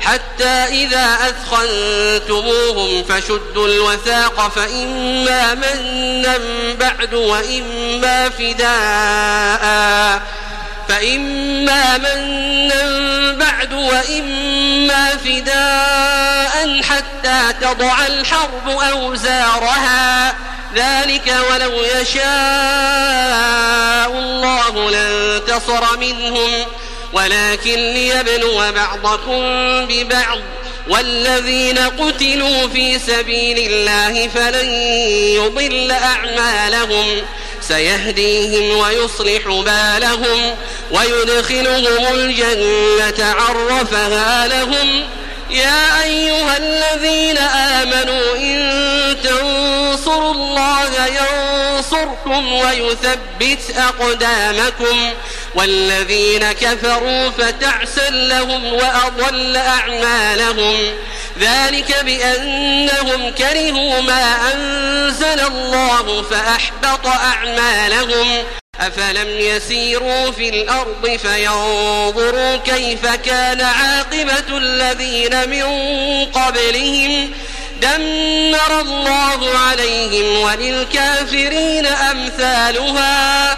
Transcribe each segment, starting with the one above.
حتى إذا أثخنتموهم فشدوا الوثاق فإما منا بعد وإما فداء. فإما منا بعد وإما فداء حتى تضع الحرب أوزارها. ذلك ولو يشاء الله لانتصر منهم. ولكن ليبلو بعضكم ببعض والذين قتلوا في سبيل الله فلن يضل أعمالهم سيهديهم ويصلح بالهم ويدخلهم الجنة عرفها لهم يا أيها الذين آمنوا إن تنصروا الله ينصركم ويثبت أقدامكم والذين كفروا فتعسا لهم وأضل أعمالهم. ذلك بأنهم كرهوا ما أنزل الله فأحبط أعمالهم. أفلم يسيروا في الأرض فينظروا كيف كان عاقبة الذين من قبلهم. دمر الله عليهم وللكافرين أمثالها.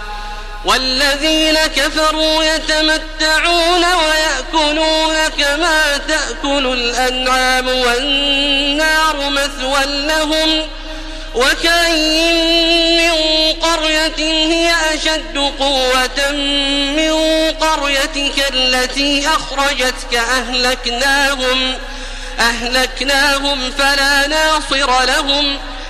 والذين كفروا يتمتعون ويأكلون كما تأكل الأنعام والنار مثوى لهم وكأين من قرية هي أشد قوة من قريتك التي أخرجتك أهلكناهم أهلكناهم فلا ناصر لهم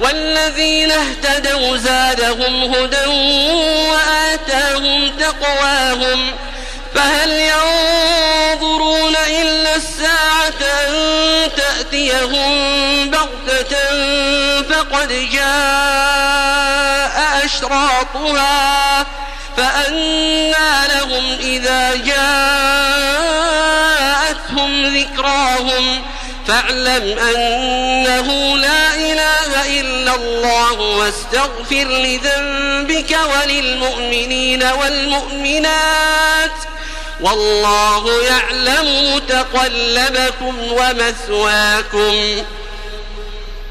والذين اهتدوا زادهم هدى وآتاهم تقواهم فهل ينظرون إلا الساعة أن تأتيهم بغتة فقد جاء أشراطها فأنى لهم إذا جاءتهم ذكراهم فاعلم أنه لا إله إلا الله واستغفر لذنبك وللمؤمنين والمؤمنات والله يعلم متقلبكم ومثواكم.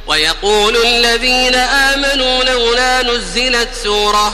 ويقول الذين آمنوا لولا نزلت سورة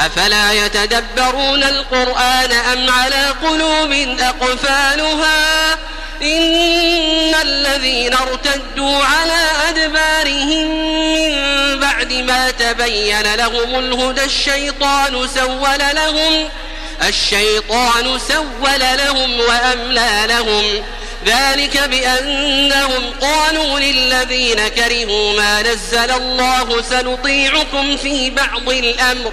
أفلا يتدبرون القرآن أم على قلوب أقفالها؟ إن الذين ارتدوا على أدبارهم من بعد ما تبين لهم الهدى الشيطان سول لهم الشيطان سول لهم وأملى لهم. ذلك بأنهم قالوا للذين كرهوا ما نزل الله سنطيعكم في بعض الأمر.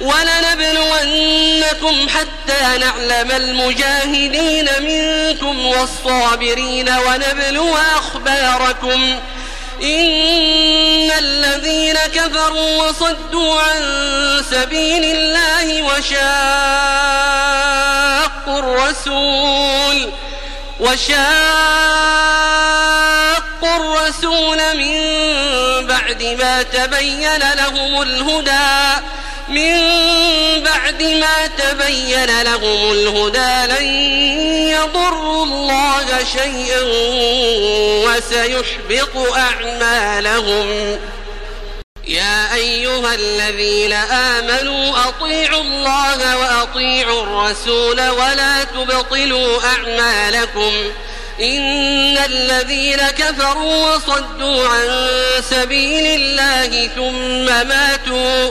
ولنبلونكم حتى نعلم المجاهدين منكم والصابرين ونبلو أخباركم. إن الذين كفروا وصدوا عن سبيل الله وشاقوا الرسول وشاقوا الرسول من بعد ما تبين لهم الهدى. من بعد ما تبين لهم الهدى لن يضروا الله شيئا وسيحبط أعمالهم. يا أيها الذين آمنوا أطيعوا الله وأطيعوا الرسول ولا تبطلوا أعمالكم. إن الذين كفروا وصدوا عن سبيل الله ثم ماتوا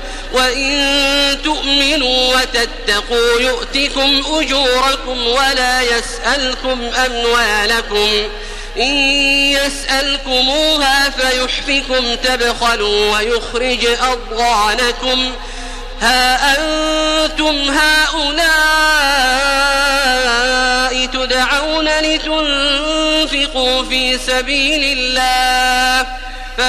وإن تؤمنوا وتتقوا يؤتكم أجوركم ولا يسألكم أموالكم إن يسألكموها فيحفكم تبخلوا ويخرج أضغانكم ها أنتم هؤلاء تدعون لتنفقوا في سبيل الله